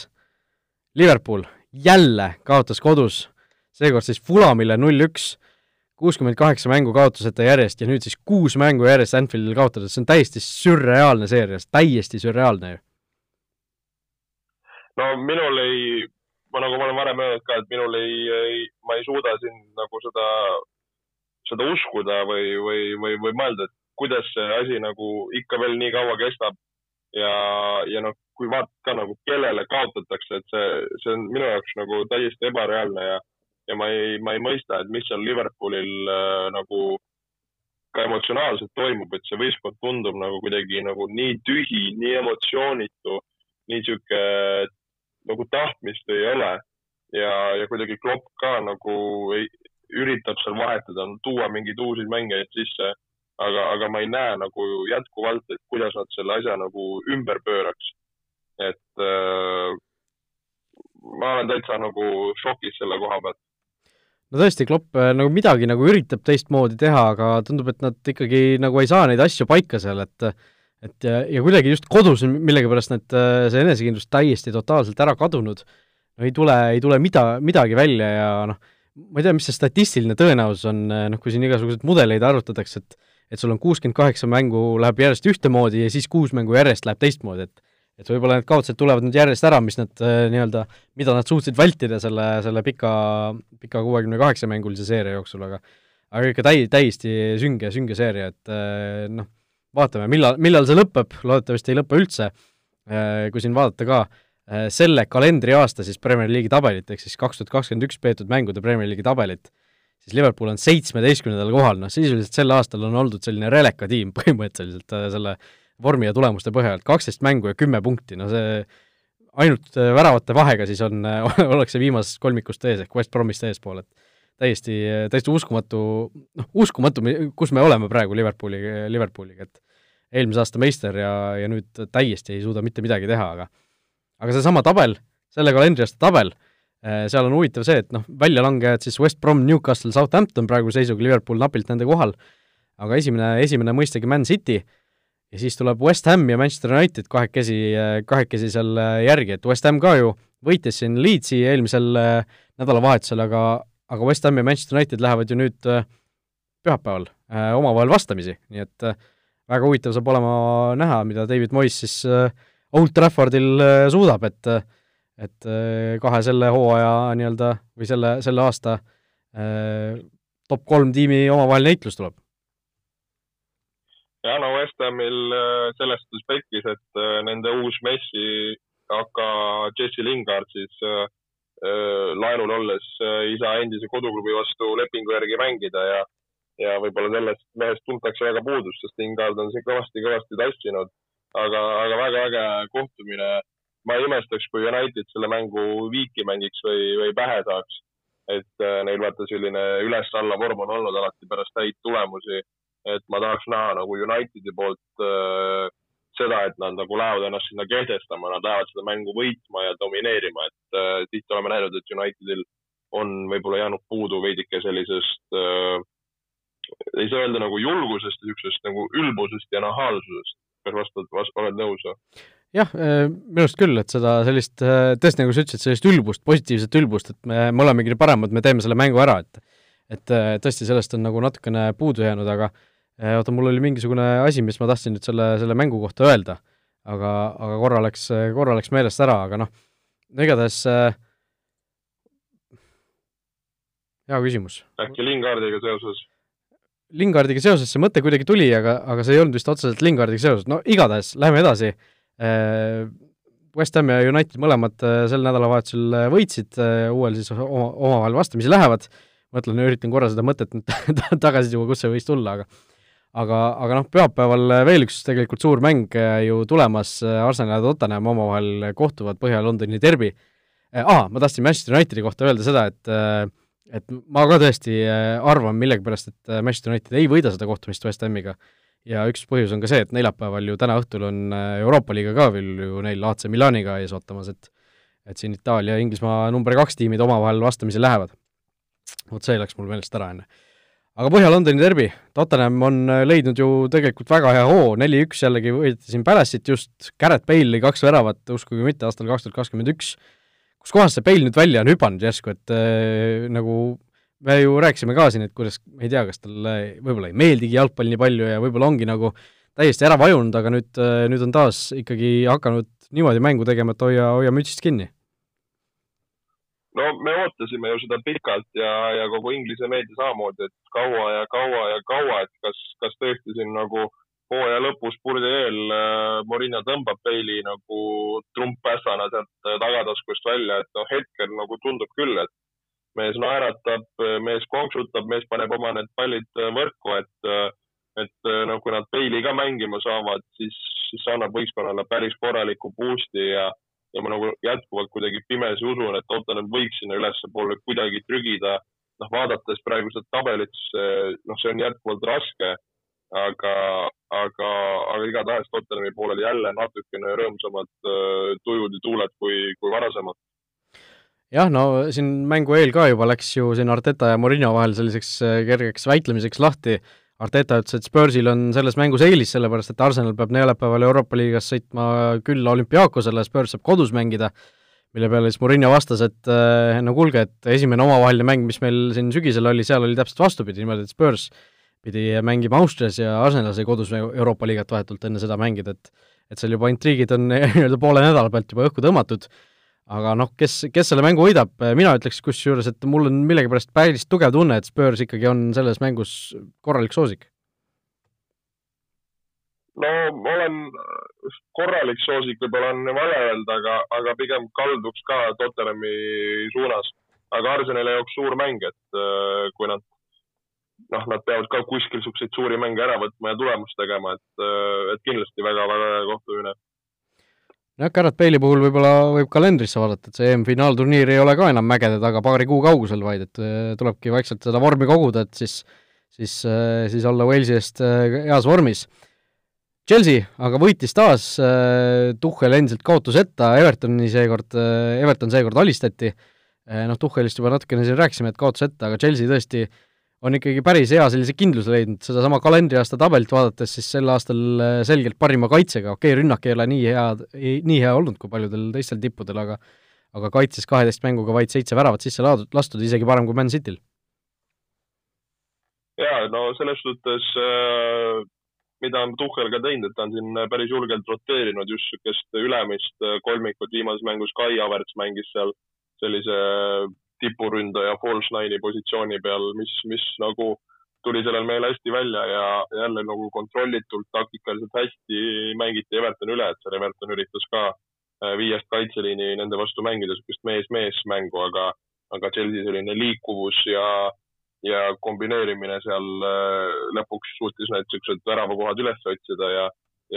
Liverpool jälle kaotas kodus, seekord siis Fulamile null-üks, kuuskümmend kaheksa mängu kaotuseta järjest ja nüüd siis kuus mängu järjest Anfieldil kaotades, see on täiesti sürreaalne seeria, täiesti sürreaalne ju. No minul ei ma nagu ma olen varem öelnud ka, et minul ei, ei, ma ei suuda siin nagu seda, seda uskuda või, või, või, või mõelda, et kuidas see asi nagu ikka veel nii kaua kestab. ja, ja noh, kui vaatad ka nagu, kellele kaotatakse, et see, see on minu jaoks nagu täiesti ebareaalne ja, ja ma ei, ma ei mõista, et mis seal Liverpoolil äh, nagu ka emotsionaalselt toimub, et see võistkond tundub nagu kuidagi nagu nii tühi, nii emotsioonitu, nii sihuke nagu tahtmist ei ole. Ja, ja kuidagi Klopp ka nagu ei, üritab seal vahetada, tuua mingeid uusi mängijaid sisse, aga, aga ma ei näe nagu jätkuvalt, et kuidas nad selle asja nagu ümber pööraks. et äh, ma olen täitsa nagu šokis selle koha pealt. No tõesti, Klopp äh, nagu midagi nagu üritab teistmoodi teha, aga tundub, et nad ikkagi nagu ei saa neid asju paika seal, et et ja, ja kuidagi just kodus on millegipärast need, äh, see enesekindlus täiesti totaalselt ära kadunud, no ei tule, ei tule mida, midagi välja ja noh, ma ei tea, mis see statistiline tõenäosus on, äh, noh, kui siin igasuguseid mudeleid arvutatakse, et et sul on kuuskümmend kaheksa mängu läheb järjest ühtemoodi ja siis kuus mängu järjest läheb teistmoodi, et et võib-olla need kaotused tulevad nüüd järjest ära, mis nad äh, nii-öelda, mida nad suutsid vältida selle, selle pika, pika kuuekümne kaheksa mängulise seeria jooksul, aga aga ikka täi-, täiesti sünge, sünge seeria, et äh, noh, vaatame, millal, millal see lõpeb, loodetavasti ei lõpe üldse, äh, kui siin vaadata ka selle kalendriaasta siis Premier League'i tabelit, ehk siis kaks tuhat kakskümmend üks peetud mängude Premier League'i tabelit, siis Liverpool on seitsmeteistkümnendal kohal, noh sisuliselt sel aastal on oldud selline releka tiim põhimõtteliselt selle vormi ja tulemuste põhjal, kaksteist mängu ja kümme punkti, no see ainult väravate vahega siis on, ollakse viimasest kolmikust ees ehk West Bromist eespool, et täiesti, täiesti uskumatu, noh, uskumatu, kus me oleme praegu Liverpooli, Liverpooliga, et eelmise aasta meister ja, ja nüüd täiesti ei suuda mitte midagi teha, aga aga seesama tabel, selle kalendriaasta tabel, eh, seal on huvitav see, et noh, väljalangejad siis West Brom, Newcastle, Southampton praegu seisuga, Liverpool napilt nende kohal, aga esimene, esimene mõistagi Man City ja siis tuleb West Ham ja Manchester United kahekesi, kahekesi seal järgi, et West Ham ka ju võitis siin Leedsi eelmisel eh, nädalavahetusel, aga aga West Ham ja Manchester United lähevad ju nüüd äh, pühapäeval äh, omavahel vastamisi, nii et äh, väga huvitav saab olema näha, mida David Moyes siis Old Traffordil suudab, et et kahe selle hooaja nii-öelda või selle, selle aasta top kolm tiimi omavaheline heitlus tuleb. ja no West Hamil sellest aspektis, et nende uus Messi, aga Jesse Lingard siis laenul olles saa endise koduklubi vastu lepingu järgi mängida ja, ja võib-olla sellest mehest tuntakse väga puudust, sest Lingard on siin kõvasti-kõvasti tassinud. aga, aga väga äge kohtumine. ma ei imestaks, kui United selle mängu viiki mängiks või, või pähe saaks. et neil vaata selline üles-alla vorm on olnud alati pärast häid tulemusi. et ma tahaks näha nagu Unitedi poolt seda, et nad nagu lähevad ennast sinna kehtestama, nad lähevad seda mängu võitma ja domineerima, et äh, tihti oleme näinud, et Unitedil on võib-olla jäänud puudu veidike sellisest äh,, ei saa öelda nagu julgusest niisugusest nagu ülbusest ja nahaalsusest. kas vastad, vast-, oled nõus või? jah, äh, minu arust küll, et seda sellist, äh, tõesti nagu sa ütlesid, sellist ülbust, positiivset ülbust, et me, me olemegi paremad, me teeme selle mängu ära, et et tõesti, sellest on nagu natukene puudu jäänud, aga oota, mul oli mingisugune asi, mis ma tahtsin nüüd selle, selle mängu kohta öelda, aga, aga korra läks, korra läks meelest ära, aga noh, igatahes äh, hea küsimus. äkki Lingardiga seoses? Lingardiga seoses see mõte kuidagi tuli, aga, aga see ei olnud vist otseselt Lingardiga seoses, no igatahes, läheme edasi äh,. West Ham ja United mõlemad sel nädalavahetusel võitsid, uuel siis oma, omavahel vastamisi lähevad, mõtlen, üritan korra seda mõtet nüüd tagasi tuua, kust see võis tulla, aga aga, aga noh, pühapäeval veel üks tegelikult suur mäng äh, ju tulemas, äh, Arsenal ja Tottenham omavahel kohtuvad Põhja-Londoni derbi. Aa, äh, ma tahtsin Manchester Unitedi kohta öelda seda, et et ma ka tõesti arvan millegipärast, et Manchester United ei võida seda kohtumist West Hamiga. ja üks põhjus on ka see, et neljapäeval ju täna õhtul on Euroopa liiga ka veel ju neil AC Milaniga ees ootamas, et et siin Itaalia ja Inglismaa number kaks tiimid omavahel vastamisi lähevad. vot see läks mul meelest ära enne aga Põhja-Londoni derbi, Tottenham on äh, leidnud ju tegelikult väga hea hoo, neli-üks jällegi võideti siin Palace'it just, Garrett Bale lõi kaks väravat, uskuge mitte, aastal kaks tuhat kakskümmend üks. kus kohas see Bale nüüd välja on hüpanud järsku, et äh, nagu me ju rääkisime ka siin, et kuidas, ma ei tea, kas talle võib-olla ei meeldigi jalgpall nii palju ja võib-olla ongi nagu täiesti ära vajunud, aga nüüd, äh, nüüd on taas ikkagi hakanud niimoodi mängu tegema, et hoia, hoia mütsist kinni no me ootasime ju seda pikalt ja, ja kogu Inglise meedia samamoodi, et kaua ja kaua ja kaua, et kas, kas tõesti siin nagu hooaja lõpus purdi eel äh, Morinho tõmbab peili nagu trumppässana sealt äh, tagataskust välja, et noh, hetkel nagu tundub küll, et mees naeratab, mees konksutab, mees paneb oma need pallid äh, võrku, et et noh, kui nad peili ka mängima saavad, siis, siis see annab võistkonnale päris korraliku boost'i ja ja ma nagu jätkuvalt kuidagi pimesi usun, et Tottenham võiks sinna ülespoole kuidagi trügida. noh, vaadates praegu seda tabelit, noh, see on jätkuvalt raske, aga, aga, aga igatahes Tottenhami poolel jälle natukene rõõmsamad äh, tujud ja tuuled kui, kui varasemalt jah, no siin mängu eel ka juba läks ju siin Arteta ja Morinho vahel selliseks äh, kergeks väitlemiseks lahti Arteta ütles, et Spursil on selles mängus eelis, sellepärast et Arsenal peab neljapäeval Euroopa liigas sõitma küll olümpiaakosele, Spurs saab kodus mängida, mille peale siis Murillo vastas, et eh, no kuulge, et esimene omavaheline mäng, mis meil siin sügisel oli, seal oli täpselt vastupidi, niimoodi, et Spurs pidi mängima Austrias ja Arsenal sai kodus Euroopa liigat vahetult enne seda mängida, et et seal juba intriigid on nii-öelda poole nädala pealt juba õhku tõmmatud, aga noh, kes, kes selle mängu võidab, mina ütleks kusjuures, et mul on millegipärast päris tugev tunne, et Spurs ikkagi on selles mängus korralik soosik. no olen, korralik soosik võib-olla on vale öelda, aga, aga pigem kalduks ka Tottenhami suunas. aga Arsenali jaoks suur mäng, et äh, kui nad noh, nad peavad ka kuskil niisuguseid suuri mänge ära võtma ja tulemust tegema, et, äh, et kindlasti väga-väga hea kohtumine jah, Garrett Bale'i puhul võib-olla võib kalendrisse vaadata, et see EM-finaalturniir ei ole ka enam mägede taga paari kuu kaugusel, vaid et äh, tulebki vaikselt seda vormi koguda, et siis, siis, äh, siis olla Walesi eest heas vormis. Chelsea aga võitis taas, Tuhhel endiselt kaotuseta, Evertoni seekord, Everton seekord alistati, noh, Tuhhelist juba natukene siin rääkisime, et kaotuseta, aga Chelsea tõesti äh, on ikkagi päris hea sellise kindluse leidnud, sedasama kalendriaasta tabelit vaadates siis sel aastal äh, selgelt parima kaitsega, okei okay,, rünnak ei ole nii hea, nii hea olnud kui paljudel teistel tippudel, aga aga kaitses kaheteist mänguga vaid seitse väravat sisse laadud, lastud, isegi parem kui Man Cityl. jaa, no selles suhtes äh, mida on Tuhhel ka teinud, et ta on siin päris julgelt roteerinud just niisugust ülemist äh, kolmikut, viimases mängus Kai Havertz mängis seal sellise tipuründaja nine'i positsiooni peal, mis, mis nagu tuli sellel mehel hästi välja ja jälle nagu kontrollitult, taktikaliselt hästi mängiti Everton üle, et seal Everton üritas ka äh, viiest kaitseliini nende vastu mängida, niisugust mees-mees mängu, aga, aga Chelsea selline liikuvus ja, ja kombineerimine seal äh, lõpuks suutis need niisugused väravakohad üles otsida ja,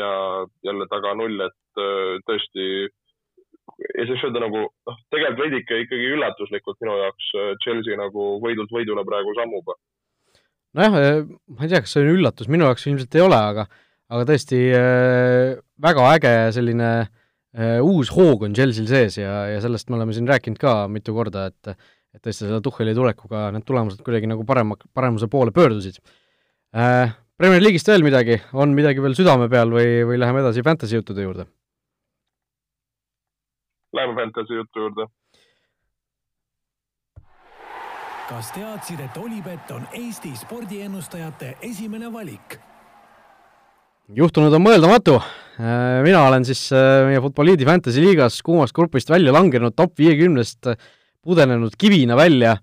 ja jälle taga null, et äh, tõesti ja siis öelda nagu noh, tegelikult veidike ikkagi üllatuslikult minu jaoks äh, Chelsea nagu võidult võidule praegu sammub. nojah, äh, ma ei tea, kas see on üllatus, minu jaoks ilmselt ei ole, aga aga tõesti äh, väga äge selline äh, uus hoog on Chelsea'l sees ja, ja sellest me oleme siin rääkinud ka mitu korda, et et tõesti selle Tuhheli tulekuga need tulemused kuidagi nagu parema, paremuse poole pöördusid äh,. Premier League'ist veel midagi, on midagi veel südame peal või, või läheme edasi fantasy juttude juurde? Läheme Fantasy jutu juurde. kas teadsid, et Olipet on Eesti spordiennustajate esimene valik? juhtunud on mõeldamatu. Äh, mina olen siis äh, meie Futboliidi Fantasy liigas kuumast grupist välja langenud top viiekümnest, pudenenud kivina välja.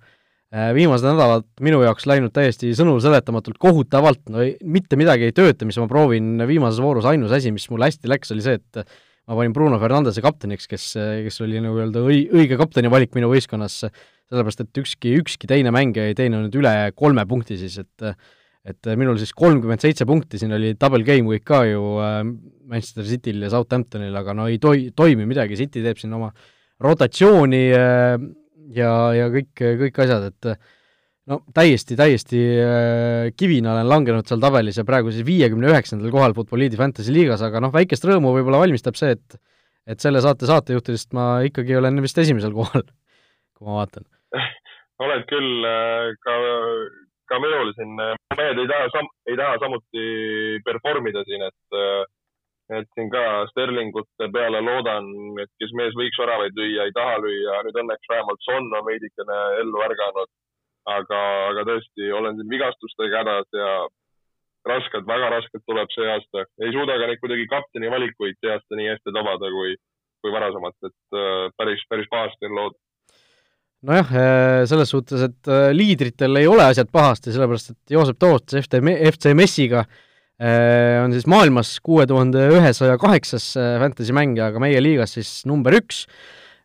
Äh, viimased nädalad minu jaoks läinud täiesti sõnulseletamatult kohutavalt, no ei, mitte midagi ei tööta, mis ma proovin viimases voorus, ainus asi, mis mul hästi läks, oli see, et ma panin Bruno Fernandese kapteniks, kes, kes oli nagu öelda õi-, õige kapteni valik minu võistkonnas, sellepärast et ükski, ükski teine mängija ei teeninud üle kolme punkti siis, et et minul siis kolmkümmend seitse punkti, siin oli double game week ka ju äh, Manchester Cityl ja Southamptonil, aga no ei toi-, toimi midagi, City teeb siin oma rotatsiooni äh, ja, ja kõik, kõik asjad, et no täiesti, täiesti äh, kivina olen langenud seal tabelis ja praegu siis viiekümne üheksandal kohal Futboliidi Fantasy liigas, aga noh, väikest rõõmu võib-olla valmistab see, et et selle saate saatejuhtidest ma ikkagi olen vist esimesel kohal, kui ma vaatan. Oled küll, äh, ka, ka minul siin, mehed ei taha sam-, ei taha samuti perform ida siin, et et siin ka Sterlingute peale loodan, et kes mees võiks väravaid lüüa, ei taha lüüa, nüüd õnneks vähemalt Son on veidikene ellu ärganud aga, aga tõesti olen siin vigastustega hädas ja raskelt, väga raskelt tuleb see aasta. ei suuda ka neid kuidagi kapteni valikuid see aasta nii hästi tabada kui, kui varasemalt, et äh, päris, päris pahasti on lood nojah, äh, selles suhtes, et äh, liidritel ei ole asjad pahasti, sellepärast et Joosep Toots FT, FC Messiga on siis maailmas kuue tuhande ühesaja kaheksas fantasy mängija, aga meie liigas siis number üks,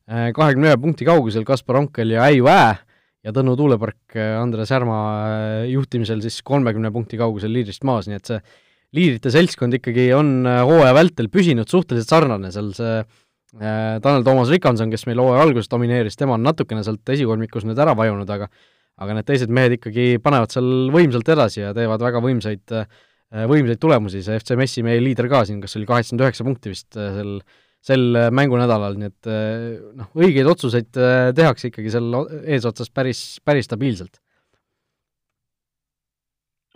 kahekümne ühe punkti kaugusel Kaspar Onkel ja Äiu Ää ja Tõnu tuulepark äh, Andres Härma äh, juhtimisel siis kolmekümne punkti kaugusel liidrist maas, nii et see liidrite seltskond ikkagi on äh, hooaja vältel püsinud suhteliselt sarnane, seal see Tanel Toomas Rikanson, kes meil hooaja alguses domineeris, tema on natukene sealt esikolmikus nüüd ära vajunud, aga aga need teised mehed ikkagi panevad seal võimsalt edasi ja teevad väga võimsaid, võimsaid tulemusi, see FC Messi meie liider ka siin, kas oli kaheksakümmend üheksa punkti vist sel sel äh, mängunädalal, nii et äh, noh, õigeid otsuseid äh, tehakse ikkagi seal eesotsas päris, päris stabiilselt.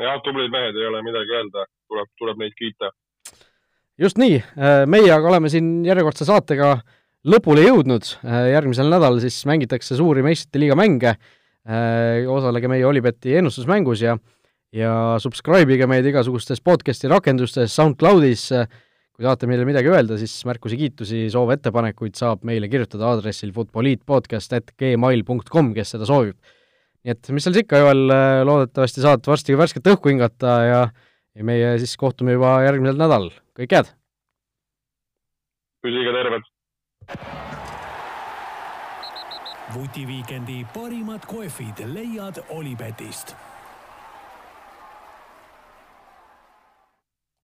jah, tublid mehed, ei ole midagi öelda, tuleb, tuleb neid kiita. just nii, meie aga oleme siin järjekordse saatega lõpule jõudnud, järgmisel nädalal siis mängitakse suuri meistrite liiga mänge, osalege meie Olibeti ennustusmängus ja ja subscribe ige meid igasugustes podcasti rakendustes, SoundCloudis, kui tahate meile midagi öelda, siis märkusi, kiitusi, soove, ettepanekuid saab meile kirjutada aadressil futboliitpodcast.gmail.com, kes seda soovib. nii et mis seal siis ikka, Joel, loodetavasti saad varsti värsket õhku hingata ja ja meie siis kohtume juba järgmisel nädalal, kõike head! püsige terved! vutiviikendi parimad kohvid leiad Olipetist